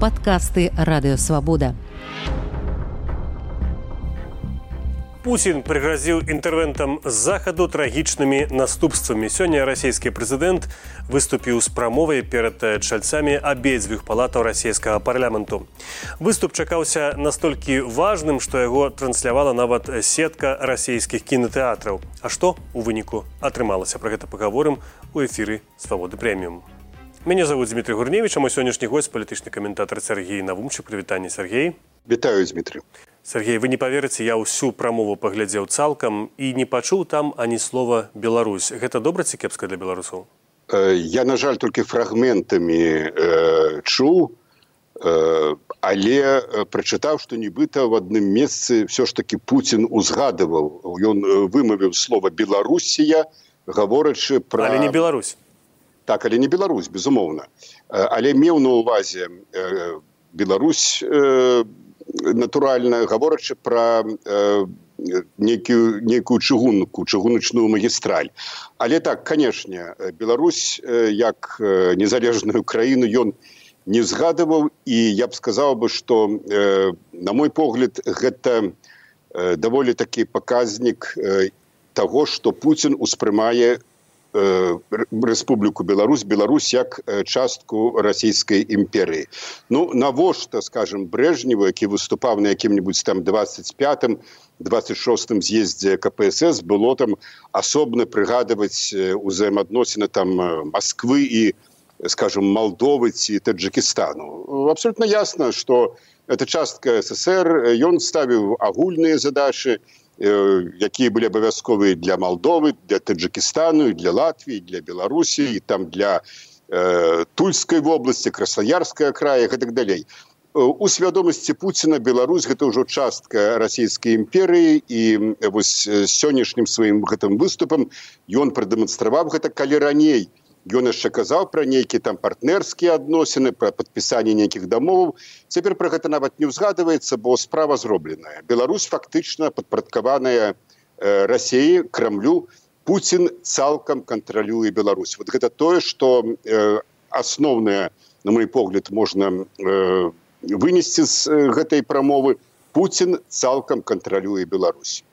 падкасты радыёвабода. Пусін прыгразіў інтэрвентам з захаду трагічнымі наступствамі. Сёння расійскі прэзідэнт выступіў з прамовай перад чальцамі абедзвюх палатаў расійскага парламенту. Выступ чакаўся настолькі важным, што яго транслявала нават сетка расійскіх кінотэатраў. А што у выніку атрымалася пра гэта пагаворым у эфіры свабоды прэміум. Мяне зовут Дмітрий Гурневич, а мой сённяшні гость палітычны каментатар Сергей Навумчык прывітанне Сергей. Вітаю Дмітрий. Сергей вы не поверыце я ўсю прамову паглядзеў цалкам і не пачуў там ані слова Беларусь гэта добра ці кепска для беларусаў э, я на жаль толькі фрагментамі э, чуў э, але прачытаў што нібыта в адным месцы все ж таки Путін узгадываў ён вымавіў слова беларусія гаворачы про але не Беларусь так але не Беларусь безумоўна але меў на увазе Беларусь без натуральна гаворачы пра э, некую некую чыгунку чыгуначную магістраль. Але так канешне Беларусь э, як э, незалежную краіну ён не згадываў і я б сказаў бы что э, на мой погляд гэта э, даволі такі паказнік э, того что Путін успрымае Э, Рэспубліку Беларусь Беларусь як частку расійскай імперыі. Ну навошта скажем брежневу, які выступаў на якім-нибудь там 25 26 з'ездзе КПСС было там асобна прыгадваць узаемаадносіны там Масквы і скажем Малдовы ці Таджикістану. абсолютно ясно, что это частка ССР ён ставіў агульныя задачи, якія былі абавязковыя для Малдовы, для Таджикістану, для Латвіі, для Беларусі там для э, тульскай вобласці, красаярская края і так далей. У свядомасці Пуціна Беларусь гэта ўжо частка расійскай імперыі і вось сённяшнім сваім гэтым выступам ён прадэманстраваў гэта калі раней, Ён яшчэ казаў пра нейкі там партнерскія адносіны пра падпісанне нейкіх дамоваў. Цяпер пра гэта нават не ўзгадваецца бо справа зробленая. Беларусь фактычна падпарадкаваная э, рассеі крамлю. Пуін цалкам кантралюе Беларусь. Вот гэта тое што э, асноўнае на мой погляд можна э, вынесці з э, гэтай прамовы. Пуін цалкам кантралюе Беларусь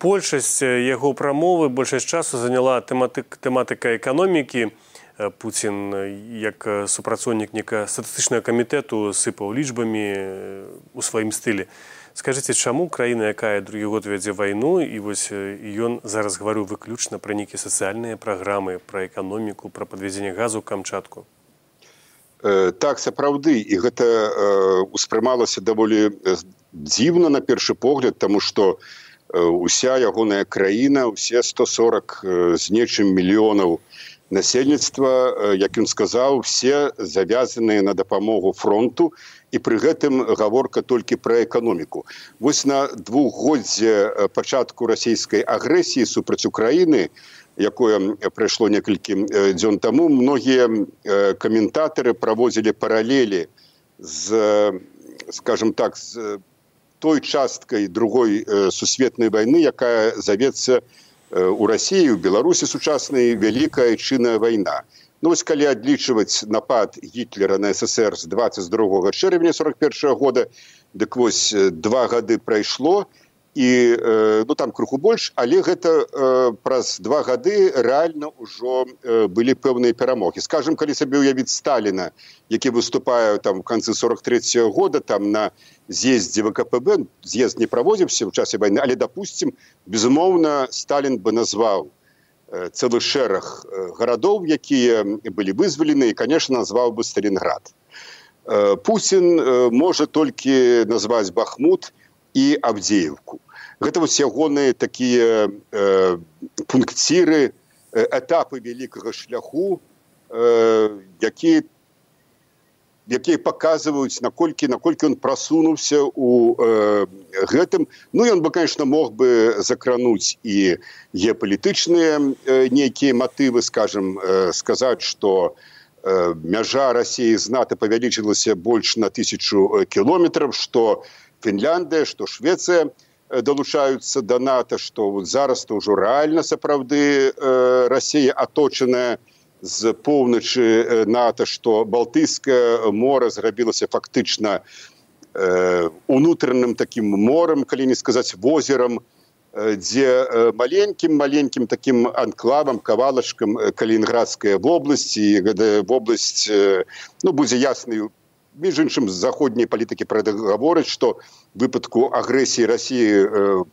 большасць яго прамовы большасць часу заняла тэматык тэматыка эканомікі. Пуін як супрацоўнік нека статыстычнага камітэту сыпаў лічбамі у сваім стылі. Скажитеце чаму краіна якая другі год вядзе вайну і вось ён зараз гаварыў выключна пра нейкія сацыяльныя праграмы пра эканоміку пра падвязенне газу камчатку? Так сапраўды. І гэта ўспрымалася даволі дзіўна на першы погляд тому что у уся ягоная краіна усе 140 з нечым мільёнаў насельніцтва як ён сказаў все завязаныя на дапамогу фронту. І пры гэтым гаворка толькі пра эканоміку вось на двухгоддзе пачатку расійскай агрэсіі супраць украіны якое прайшло некалькі дзён таму многія каментатары праводзілі паралелі з скажем так з той часткай другой э, сусветнай войны якая завецца э, у россии у беларусі сучаснай вялікая чынная война ну вось калі адлічваць напад гітлера на ссср з 22 чэрвеня 41 года дык вось два гады прайшло і і э, ну там крыху больш але гэта э, праз два гады рэальна ўжо э, былі пэўныя перамогі. Скажем калі сабе ўявіць сталіна які выступаю там в канцы 43 -го года там на з'ездзе вКПб з'езд не праводзіўся ў часе войны але допустим безумоўна сталін бы назваў э, цэлы шэраг гарадоў якія былі вызвалены і конечно назваў бы сталинград э, Путін э, можа толькі назваць бахмут і абдзеевку гэта вось ягоныя такія э, пункціры э, этапы вялікага шляху э, якія якія паказваюць наколькі наколькі ён прасунуўся у э, гэтым. Ну ён бы конечно мог бы закрануць і геапалітычныя э, нейкія матывы скажем э, сказаць что э, мяжа рассіі знаты павялічылася больш на тысячу кіметров что фінляндыя что швеция э, далучаюцца да нато что вот зараз то ўжо рэальна сапраўды э, Росія аточаная з поўначы нато што балтыйскае мора зрабілася фактычна унутраным таким морам калі не сказаць возерам дзе маленькім маленькім таким анклавам кавалачкам калінградская вобласці вобласць ну будзе ясную між іншым заходняй палітыкі прагаворыць што выпадку агрэсіі рассіі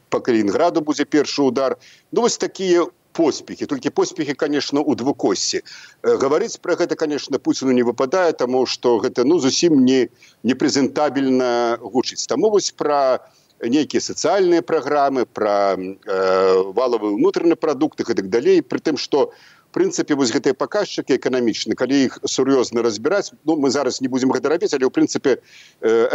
по калінграду будзе першы удар. Ну вось такія поспехи толькі поспехи конечно у двукосці гаварыць про гэта конечно пуціну не выпадае таму что гэта ну зусім не непрэзентабельна гучыць таму вось про нейкія сацыяльныя праграмы про э, валавы ўнутраны прадукты і так далей при тым что прынцыпе вось гэтыя паказчыкі эканамічны калі іх сур'ёзна разбіраць ну мы зараз не будзем гэта рабіць але ў прынцыпе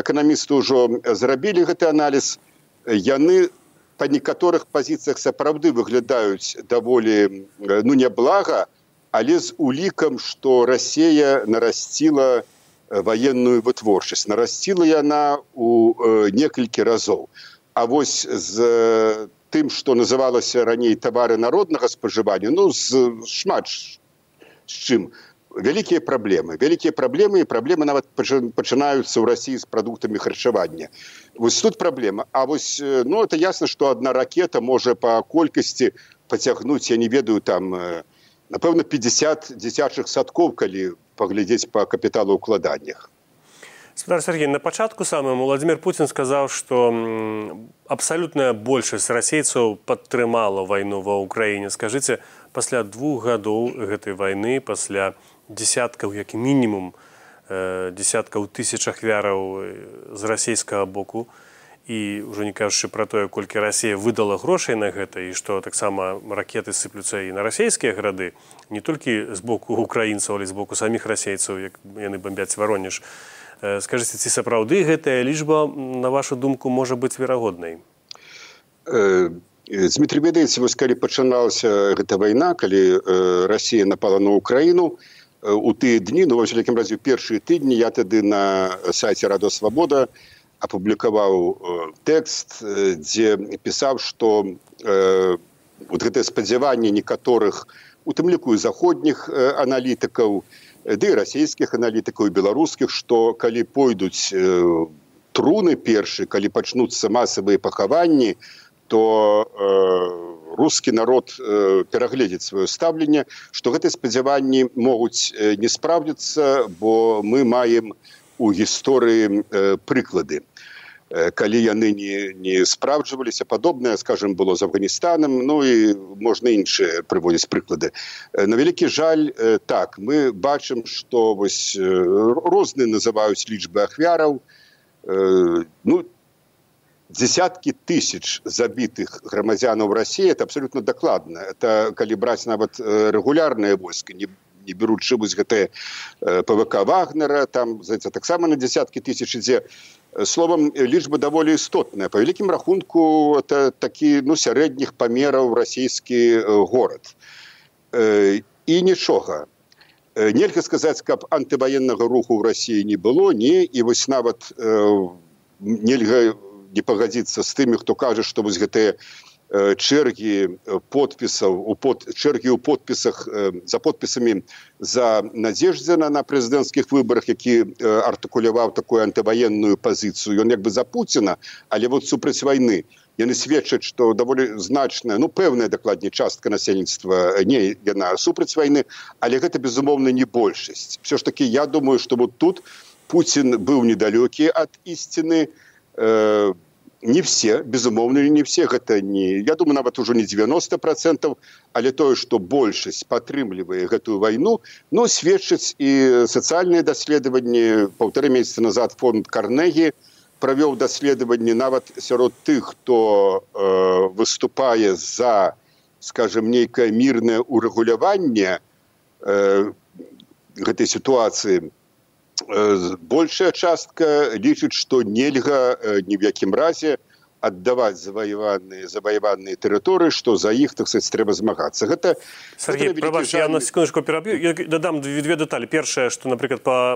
эканамісты ўжо зрабілі гэты аналіз. Яны па некаторых пазіцыях сапраўды выглядаюць даволі ну няблага але з улікам што рассея нарасціла ваенную вытворчасць. Нарасціла яна у некалькі разоў. А вось з тым што называлася раней тавары народнага спажывання ну з шмат з чым вялікія праблемы вялікія праблемы і праблемы нават пачынаюцца ў рассіі з прадуктамі харчавання вось тут праблема А вось ну это ясна што адна ракета можа па колькасці пацягнуць я не ведаю там напэўна 50 дзіцячых садкоў калі паглядзець па капіталу ўкладаннях Спадар Сергей, на пачатку самым Владзімир Пуін сказаў, што абсалютная большасць расейцаў падтрымала вайну ва ўкраіне. Скажыце, пасля двух гадоў гэтай вайны, пасля десяткаў, як мінімум десяткаў тысяч ахвяраў з расійскага боку і ўжо не кажучы пра тое, колькі Расія выдала грошай на гэта і што таксама ракеты сыплюцца і на расійскія грады, не толькі з боку украінцаў, але з боку саміх расейцаў, як яны бомбяць варонеж скажыце ці сапраўды гэтая лічба на вашу думку можа быць верагоднай? Дмітрий ведаеце вось калі пачыналася гэта вайна калі Росія напала на Украіну у тыя дні ну вось якім разе першыя тыдні я тады на сайце радо свабода апублікаваў тэкст дзе пісаў што вот гэтае спадзяванне некаторых у тым ліку заходніх аналітыкаў ды расійскіх аналітыкаў беларускіх што калі пойдуць э, труны першы калі пачнуцца масавыя пахаванні то э, рускі народ э, перагледзець сваё стаўленне што гэтыя спадзяванні могуць э, не спраўдзіцца бо мы маем у гісторыі э, прыклады калі яны не, не спраўджваліся падобнае скажем было з афганістанам ну і можна іншыя прыводзіць прыклады. На вялікі жаль так мы бачым што вось розныя называюць лічбы ахвяраў. Ну десяткі тысяч забітых грамадзянаў рассіі это абсолютно дакладна. Это калі браць нават рэгулярныя войска не не беручы вось гэтыя пвк вагнера там зайца таксама на десяткі тысяч ідзе словом лічба даволі істотная по вялікім рахунку это такі ну сярэдніх памераў расійскі горад і нічога нельга сказаць каб антываеннага руху ў рассіі не было не і вось нават нельга не пагадзіцца з тымі хто кажа што вось гэтыя чэргі подпісаў у под чэргі ў подпісах за подпісамі за надзеждзена на прэзідэнцкіх выбарах які артыкуляваў такую антываенную пазіцыю ён як бы за пуціна але вот супраць вайны яны сведчаць што даволі значная ну пэўная дакладней частка насельніцтва не яна супраць вайны але гэта безумоўна не большасць. Все ж таки я думаю что вот тут Путін быў недалёкі ад ісціны э, не все безумоўна не все гэта не я думаю нават ужо не 90 процентов але тое что большасць падтрымлівае гэтую вайну но сведчыць і сацыяльныя даследаванні полторы месяца назад фонд карнегі правёў даследаванні нават сярод тых хто э, выступае за скажем нейкае мірнае урэгуляванне э, гэтай сітуацыі большая частка лічыць што нельга ні в якім разе аддаваць заваяваныя заваяваныя тэрыторыі што за іх так сказать трэба змагацца гэта Сергей, прабач, я на секундочку пераб'ю я дадам две, дэталі першае што напрыклад па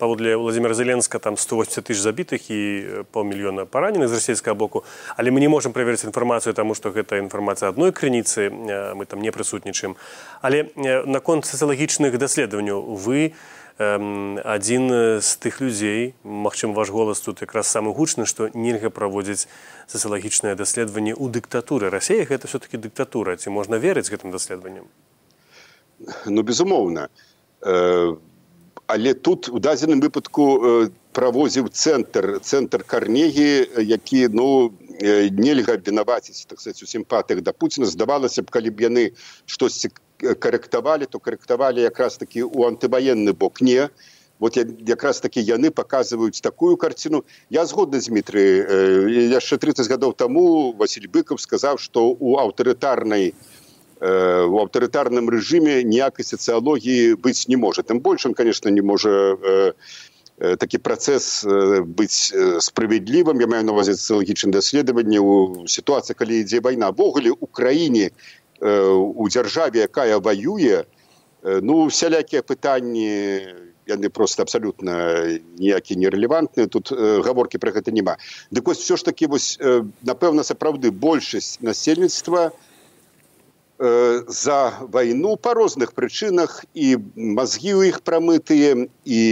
паводле владимира зеленска там 180 тысяч забітых і паўмільёна параненых з расійскага боку. Але мы не можемм праверыць інфармацыю таму што гэта інфармацыя адной крыніцы мы там не прысутнічаем але наконт сацыялагічных даследаванняў вы у адзін з тых людзей магчым ваш голас тут якраз самы гучны што нельга праводзіць сацыялагічнае даследаванне ў дыктатуры. Рассея гэта все таки дыктатура. Ці можна верыць гэтым даследаваннем ну безумоўна. Але тут у дадзеным выпадку правозіў цэнтр цэнтр карнегі які ну нельга абвінаваціць так сказать у сімпатых да пуціна. Здавалася б калі б яны штосьці карэктавалі то карэктавалі якраз таки у антываенны бок. Не. Вот якраз таки яны показваюць такую карціну я згодны з Дмітрый яшчэ 30 гадоў таму Василь быков сказаў что у аўтарытарнай у аўтарытарным рэжыме ніякай сацыялогіі быць не можа. Тым больш он конечно не можа такі працэс быць справядлівым. Я маю на увазе сацыялагічным даследаванне у сітуацыі калі ідзе вайна. Ввогуле у краіне у дзяржаве якая воюе ну сялякія пытанні яны просто абсалютна ніякі нерелевантныя тут гаворкі про гэта няма. Дык вось все ж таки вось напэўна сапраўды большасць насельніцтва за вайну па розных прычынах і мазгі ў іх прамытыя і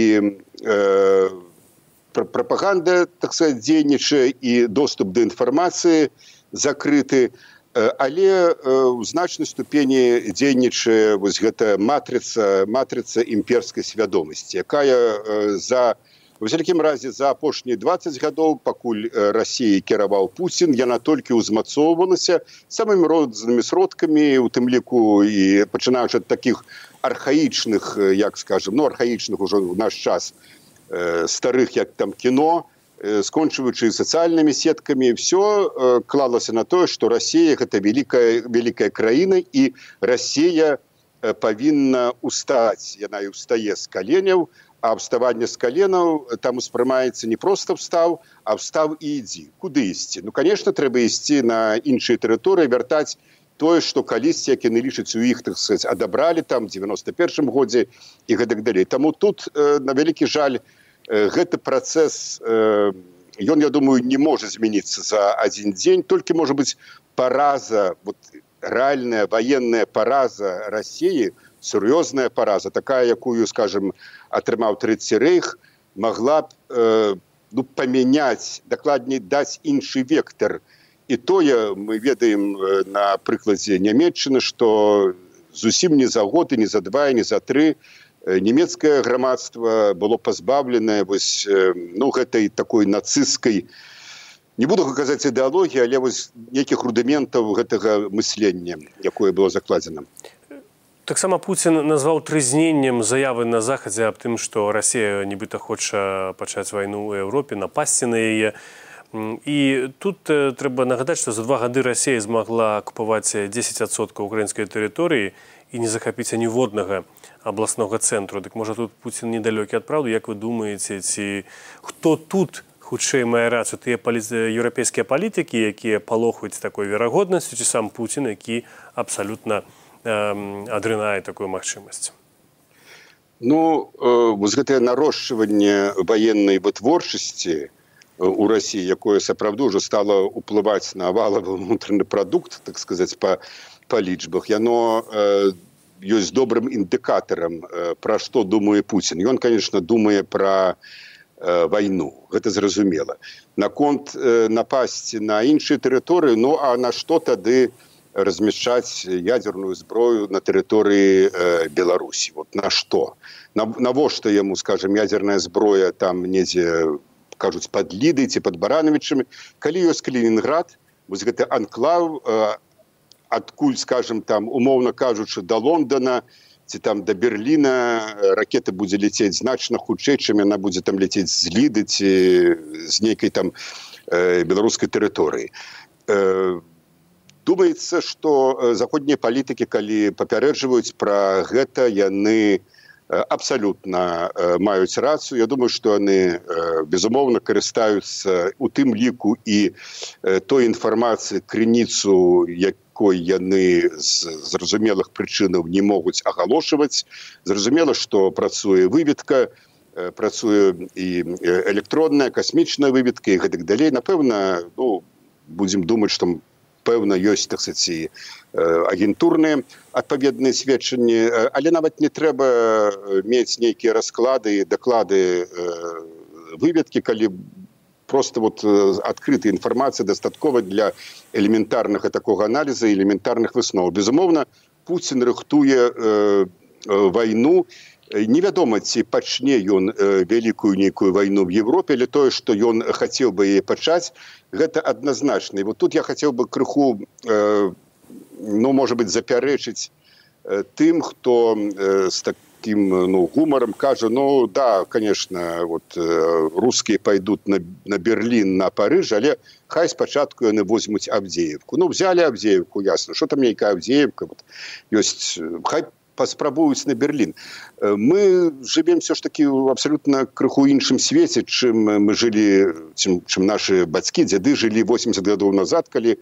прапаганда так сказать дзейнічае і доступ да інфармацыі закрыты але ў значнай ступені дзейнічае вось гэта матрыца матрыца імперскай свядомасці якая за вялікім разе за апошнія 20 гадоў пакуль рассіі кіраваў Пусін яна толькі ўзмацоўвалася самымі рознымі сродкамі у тым ліку і пачынаючы ад таких архаічных як скажем ну архаічных ужо ў наш час старых як там кіно то скончваючы сацыяльнымі сеткамі все клалася на тое што Росія гэта великкая великкая краіна і Росія павінна устаць яна і устае з каленяў а абставанне з каленаў там успрымаецца не просто встаў а встаў і ідзі куды ісці ну конечно трэба ісці на іншыя тэрыторыі вяртаць тое што калісьці як яны лічаць у іх так сказать адабралі там 91 годзе і гэтак далей таму тут на вялікі жаль гэты працэс ён я думаю не можа змяніцца за адзін дзень толькі можа быць параза вот рэальная военная параза рассіі сур'ёзная параза такая якую скажем атрымаў трэці рэйх могла б э, ну памяняць дакладней даць іншы вектор і тое мы ведаем на прыкладзе нямецчыны что зусім не за год і не за два не за тры нямецкае грамадства было пазбаўленае вось ну гэтай такой нацысцкай не буду казаць ідэалогіі але вось нейкіх рудыментаў гэтага мыслення якое было закладзена. Таксама Пуін назваў трызненнем заявы на захадзе аб тым што Росія нібыта хоча пачаць вайну ў Еўропе напасці на яе. І тут трэба нагадаць што за два гады Росія змагла купаваць 10соткаў украінскай тэрыторыі і не захапіць ніводнага абласнога цэнтру дык можа тут Пуін недалёкі ад праўду як вы думаеце ці хто тут хутчэй мае рацыю тыя палі... еўрапейскія палітыкі якія палохаюць такой верагоднасцю ці сам Пуін які абсалютна э, адрынае такую магчымасць ну э, гэтае нарошчванне ваеннай вытворчасці у рассіі якое сапраўду ўжо стала ўплываць на валавы унутраны прадукт так сказаць па па лічбах. Яно э, ёсць добрым індыкатарам пра што думае Пуін ён конечно думае пра вайну. Гэта зразумела. Наконт напасці на іншыя тэрыторыі ну а на што тады размяшчаць ядерную зброю на тэрыторыі беларусі? Вот на што? Навошта яму скажем ядерная зброя там недзе кажуць под лідай ці под баранавічамі? Калі ёсць калінінград вось гэты анклав адкуль скажем там умоўна кажучы до лондона ці там до берліна ракета будзе ляцець значна хутчэй чым яна будзе там ляцець з ліды ці з нейкай там э, беларускай тэрыторыі э, думаецца что заходнія палітыкі калі папярэджваюць пра гэта яны абсалютна маюць рацыю Я думаю што яны безумоўна карыстаюцца у тым ліку і той інфармацыі крыніцу якой яны з зразумелых прычынаў не могуць агалошваць зразумела што працуе выведка працуе і электронная касмічная выведка і гэтак далей напэўна ну, будзем думаць што пэўна ёсць так сказать, агентурныя адпаведныя сведчанні але нават не трэба мець нейкія расклады даклады выведкі калі просто вот адкрытая інфармацыя дастаткова для элементарнага такога аналіза элементарных высноў безумоўна Пуін рыхтуе вайну і невядома ці пачне ён вялікую нейкую вайну в Европе или тое что ён хацеў бы яе пачаць гэта адназначна. Вот тут я хацеў бы крыху э, ну может быть запярэчыць э, тым хто э, с таким ну гумаром кажа ну да конечно вот э, русские пойдут на, на берлин на парыж але хай спачатку яны возьмуць абдзеевку ну взяли абдзеевку ясно что там нейкая абдзеевка вот ёсць хай паспрабуюць на берлін. Мы живем все ж таки в абсолютно крыху іншым свеце чым мы жылі чым, чым наши бацькі дзяды жылі 80 гадоў назад калі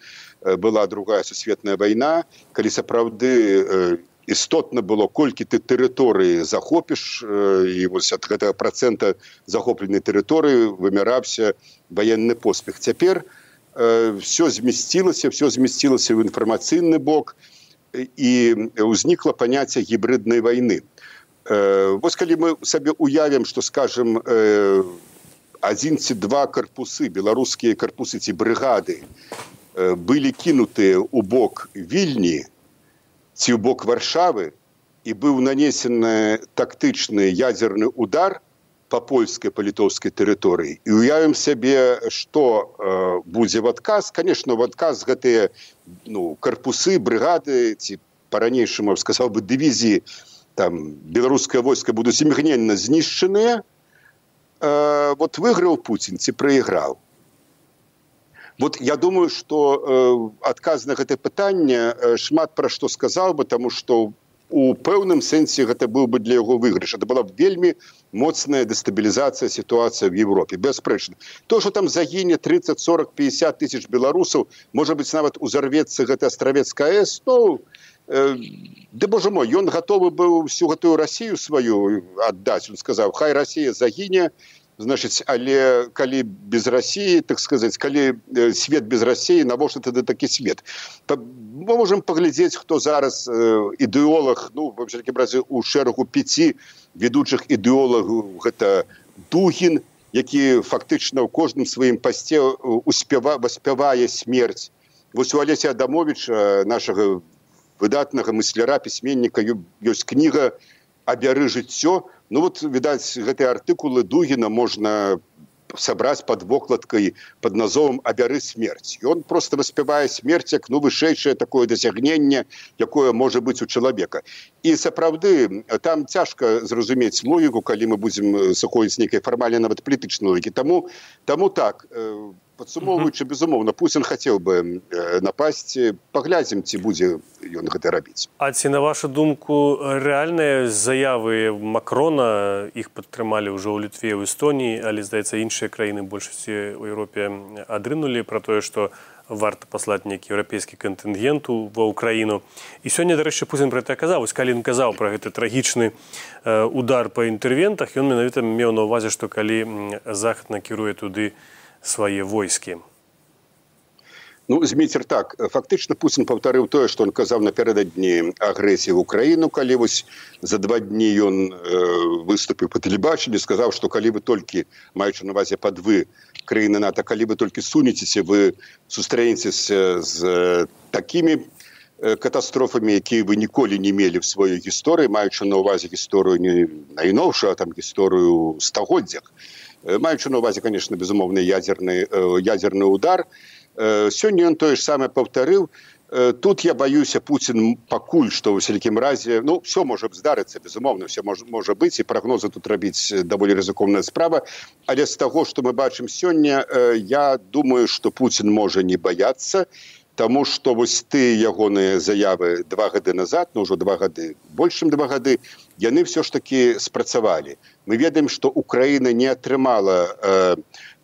была другая сусветная вайна калі сапраўды істотна было колькі ты тэрыторыі захопіш і вось ад гэтага процента захопленай тэрыторыі вымяраўся военны поспех. Цяпер все змясцілася все змясцілася ў інфармацыйны бок і і ўзнікла паняцце гібриднай войны вось калі мы сабе уявім что скажем один ці два корпусы беларускія корпусы ці брыгады былі кінутыя у бок вільні ці ў бок варшавы і быў нанесены тактычны ядзерны удар по польскай па-літоўскай тэрыторыі і уявім сябе што э, будзе в адказ конечно в адказ гэтыя ну карпусы брыгады ці по-ранейшаму сказал бы дывізіі там беларускае войска будуць імгненна знішчаныя э, вот выйграў Путін ці прайграў вот я думаю что э, адказ на гэтае пытанне э, шмат пра што сказаў бы тому что у пэўным сэнсе гэта быў бы для яго выйгрыш. Это была б вельмі моцная дестабілізацыя сітуацыі в Европе. Бясспрэчна. То что там загіне 30 40 50 тысяч беларусаў можа быть нават узарвецца гэта астравецкая с ну э, ды боже мой ён готовы быў всю гэтую Россию сваю аддаць. Он сказаў хай Россия загіне значыць але калі без России так сказать калі э, свет без России навошта тады такі свет мы можем паглядзець хто зараз э, ідэолог ну в такім разе у шэрагу пяти ведучых ідэолагаў гэта дугін які фактычна ў кожным сваім пасце э, успева васпявае смерць. Вось у алеся адамовича нашага выдатнага мысляра пісьменніка ёсць кніга абяры жыццё ну вот відаць гэтыя артыкулы дугіна можна сабраць под вокладкай под назовам абяры смерць ён просто воспявае смерць як ну вышэйшае такое дасягненне якое можа быць у чалавека і сапраўды там цяжка зразумець логіку калі мы будзем сыходзіць нейкай фармальна нават палітычнай логікі таму таму так у падсумоўваючы безумоўна Пусін хацеў бы э, напасці паглядзім ці будзе ён гэта рабіць А ці на вашу думку рэальныя заявы макрона іх падтрымалі ўжо ў літве ў эстоніі але здаецца іншыя краіны большасці ў Еўропе адрынулі пра тое што варта паслаць нейкі еўрапейскі кантынгенту ва ўкраіну і сёння дарэчы Пусін пра это казаў калі ён казаў пра гэты трагічны удар па інтэрвентах ён менавіта меў на ўвазе што калі захад накіруе туды на свае войскі ну змейцер так фактычна пусін паўтарыў тое што он казаў напярэдадні агрэсіі в украіну калі вось за два дні ён э, выступіў па тэлебачанні сказаў што калі вы толькі маючы навазе пад вы краіны нато калі вы толькі сунецеся вы сустрэнецеся з такімі катастрофамі якія вы ніколі не мелі в сваёй гісторыі маючы на увазе гісторыю не найноўшую там гісторыю стагоддзях маючы на увазе конечно безумоўны ядерны ядерны удар. Сёння ён тое ж самае паўтарыў тут я баюся Путін пакуль што ў сялікім разе ну все можа здарыцца безумоўна все можа, можа быць і прагнозы тут рабіць даволі рызыкоўная справа. Але з таго што мы бачым сёння я думаю што Путін можа не баяцца Таму што вось ты ягоныя заявы два гады назад ну ўжо два гады большым два гады яны ўсё ж такі спрацавалі мы ведаем што украіна не атрымала э,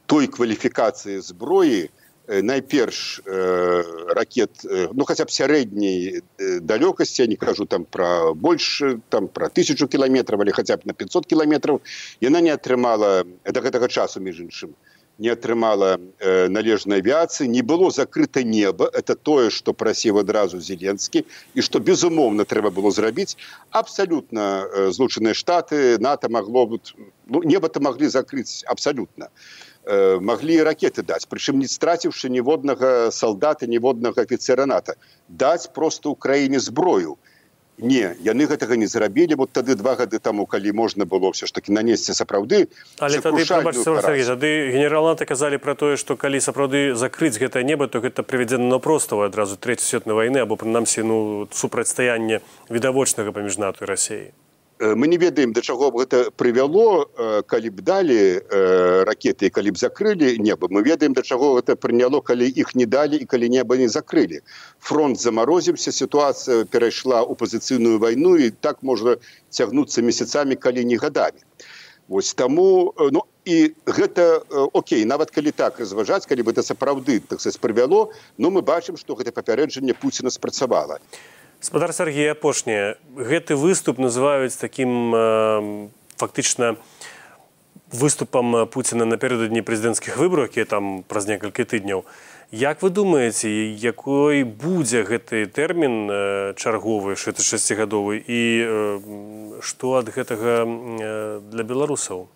той кваліфікацыі зброі э, найперш э, ракет э, ну хаця б сярэдняй э, далёкасці не кажу там пра больш там пра тысячу кіламетраў але хаця б на 500 кіламетраў яна не атрымала да гэтага часу між іншым не атрымала э, належнай авіяцыі не было закрыта неба это тое что прасіў адразу зеленскі і что безумоўна трэба было зрабіць абсалютна э, злучаныя штаты нато магло ну, неба то могли закрыць абсалютна э, маглі ракеты даць прычым не страціўшы ніводнага салдата ніводнага афіцера нато. Даць просто украіне зброю і не яны гэтага не зрабілі вот тады два гады таму калі можна было все ж таки нанесці сапраўды але тады, тады генералаты казалі про тое что калі сапраўды закрыць гэта неба то гэта прыведзена на простого адразу третью светной войны або прынамсі ну супрацьстаянне відавочнага паміж нато рассеі Э, мы не ведаем да чаго б гэта прывяло калі б далі ракеты калі б закрылі неба. Мы ведаем да чаго гэта прыняло калі іх не далі і калі неба не закрылі. Фронт замарозіўся сітуацыя перайшла ў пазіцыйную вайну і так можа цягнуцца месяцамі калі не гадамі. Вось таму ну і гэта Окей нават калі так разважаць калі бы это сапраўды так прывяло но мы бачым што гэта папярэджанне Пуціна спрацавала спадар Сергей апошняе гэты выступ называюць таким э, фактычна выступам Пуціна напердадні прэзідэнцкіх выбраў якія там праз некалькі тыдняў. Як вы думаеце якой будзе гэты тэрмін э, чарговы шестигадовы і э, што ад гэтага э, для беларусаў?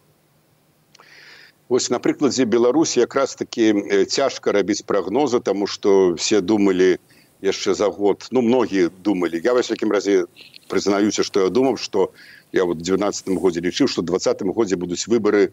Вось на прыкладзе беларусі якраз таки цяжка рабіць прагнозы тому что все думалі, яшчэ за год. Ну многія думалі. Я вось якім разе прызнаюся что я думаў что я вот двенадцатым годзе лічыў что двадцатым годзе будуць выборы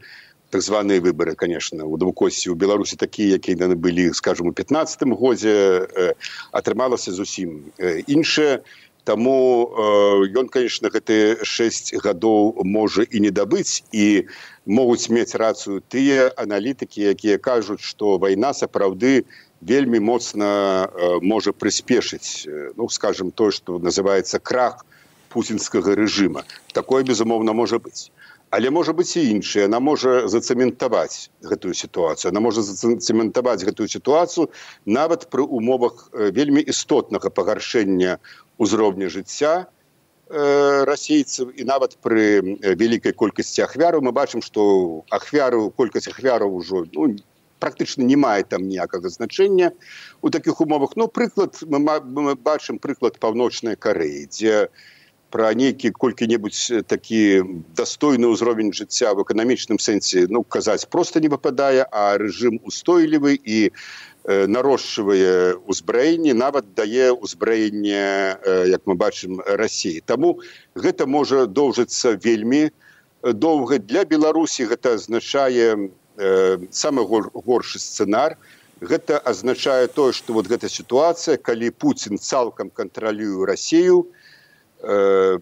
так званыя выборы конечно у двукосці у беларусі такія якія яны былі скажем у пятнадцатым годзе э, атрымалася зусім э, іншае. Таму э, ён конечно гэты шесть гадоў можа і не дабыць і могуць мець рацыю тыя аналітыкі якія кажуць что вайна сапраўды вельмі моцна э, можа прыспешыць э, ну скажем то что называется крах путинскага режима. Такое безумоўна можа быть. Але можа быть і іншая она можа зацэментаваць гэтую сітуацыю она можа зацэментаваць гэтую сітуацыю нават пры умовах э, вельмі істотнага пагаршэння узроўня жыцця расейцаў і нават пры вялікай колькасці ахвяру мы бачым што ахвяру колькасць ахвяраў ужо ну, практычна не мае там ніякага значэння у такіх умовах. Ну прыклад мы, мы бачым прыклад паўночнай кареі дзе пра нейкі колькі-небудзь такі дастойны ўзровень жыцця в эканамічным сэнсе ну казаць просто не выпадае а рэжым устойлівы і э, нарошчвае ўзбраенне нават дае ўзбраенне э, як мы бачым рассіі таму гэта можа доўжыцца вельмі доўга. Для беларусі гэта азначае э, самы гор, горшы сцэнар. Гэта азначае тое што вот гэта сітуацыя калі Путін цалкам кантралюе рассею э,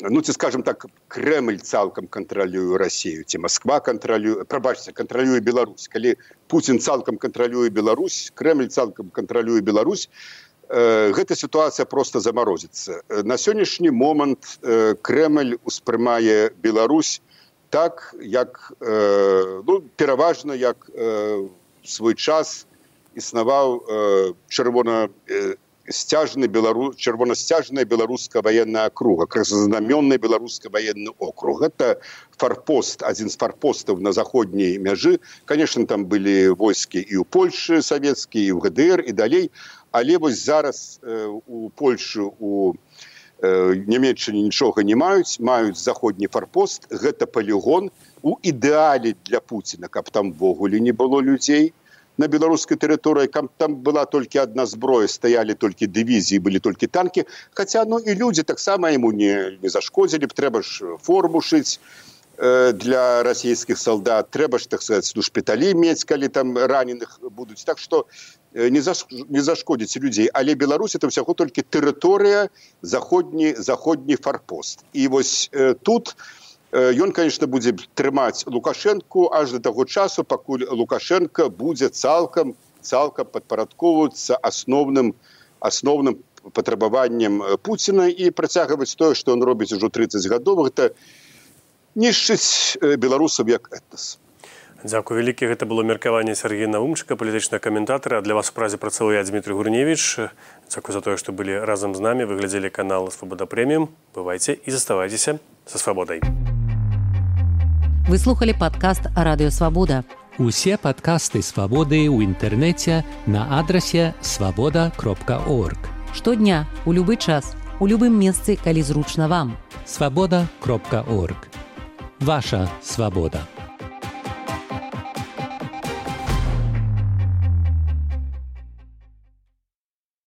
ну ці скажем так Крэль цалкам кантралюе рассею ці Москва кантралюе прабачце кантралюе Беларусь. Калі Путін цалкам кантралюе Беларусь Крэль цалкам кантралюе Беларусь э, гэта сітуацыя просто замарозіцца. На сённяшні момант э, Крэль успрымае Беларусь так як э, ну, пераважна як э, свой час існаваў э, чырвона э, сцяжны белару чырвонасцяжная беларуска военная округа красазнамённый беларуска военный округ. Это фарпост один з фарпостаў на заходняй мяжы конечно там былі войскі і у польльшы савецкія і ў гдр і далей. Але вось зараз э, у польльшу у Э, нямецчыне нічога не маюць маюць заходні фарпост гэта палігон у ідэале для пуціна каб там ввогуле не было людзей на беларускай тэрыторыі каб там была толькі адна зброя стаялі толькі дывізіі былі толькі танкі. Хаця ну і людзі таксама яму не не зашкодзілі б трэба ж форму шыць для расійскіх салдат трэба ж так сказать ну шпіталі мець калі там раненых будуць так что Э, не, заш... не зашкодзіць людзей але Беларусь это ўсяго толькі тэрыторыя заходні заходні фарпост і вось э, тут ён э, конечно будзе трымаць лукашэнку аж до таго часу пакуль лукашенко будзе цалкам цалкам падпарадковваюцца асноўным асноўным патрабаваннем Пуціна і працягваць тое, што ён робіць ужо 30 гадоў гэта нішчыць беларусаў як этас. Дзякую вялікі гэта было меркаванне Сергея Наумчыка палітычнага каментатара. Для вас у празе працаваў я Дмітрий Гурневіч. Дзякую за тое што былі разам з намі выглядзелі канал свабода прэміум бывайце і заставайцеся са свабодай. Вы слухали падкаст радыёвабода Усе падкасты свабоды ў інтэрнэце на адрасе свабода кропка орг Штодня у любы час у любым месцы калі зручна вам. Свабода кропка орг Ваша свабода.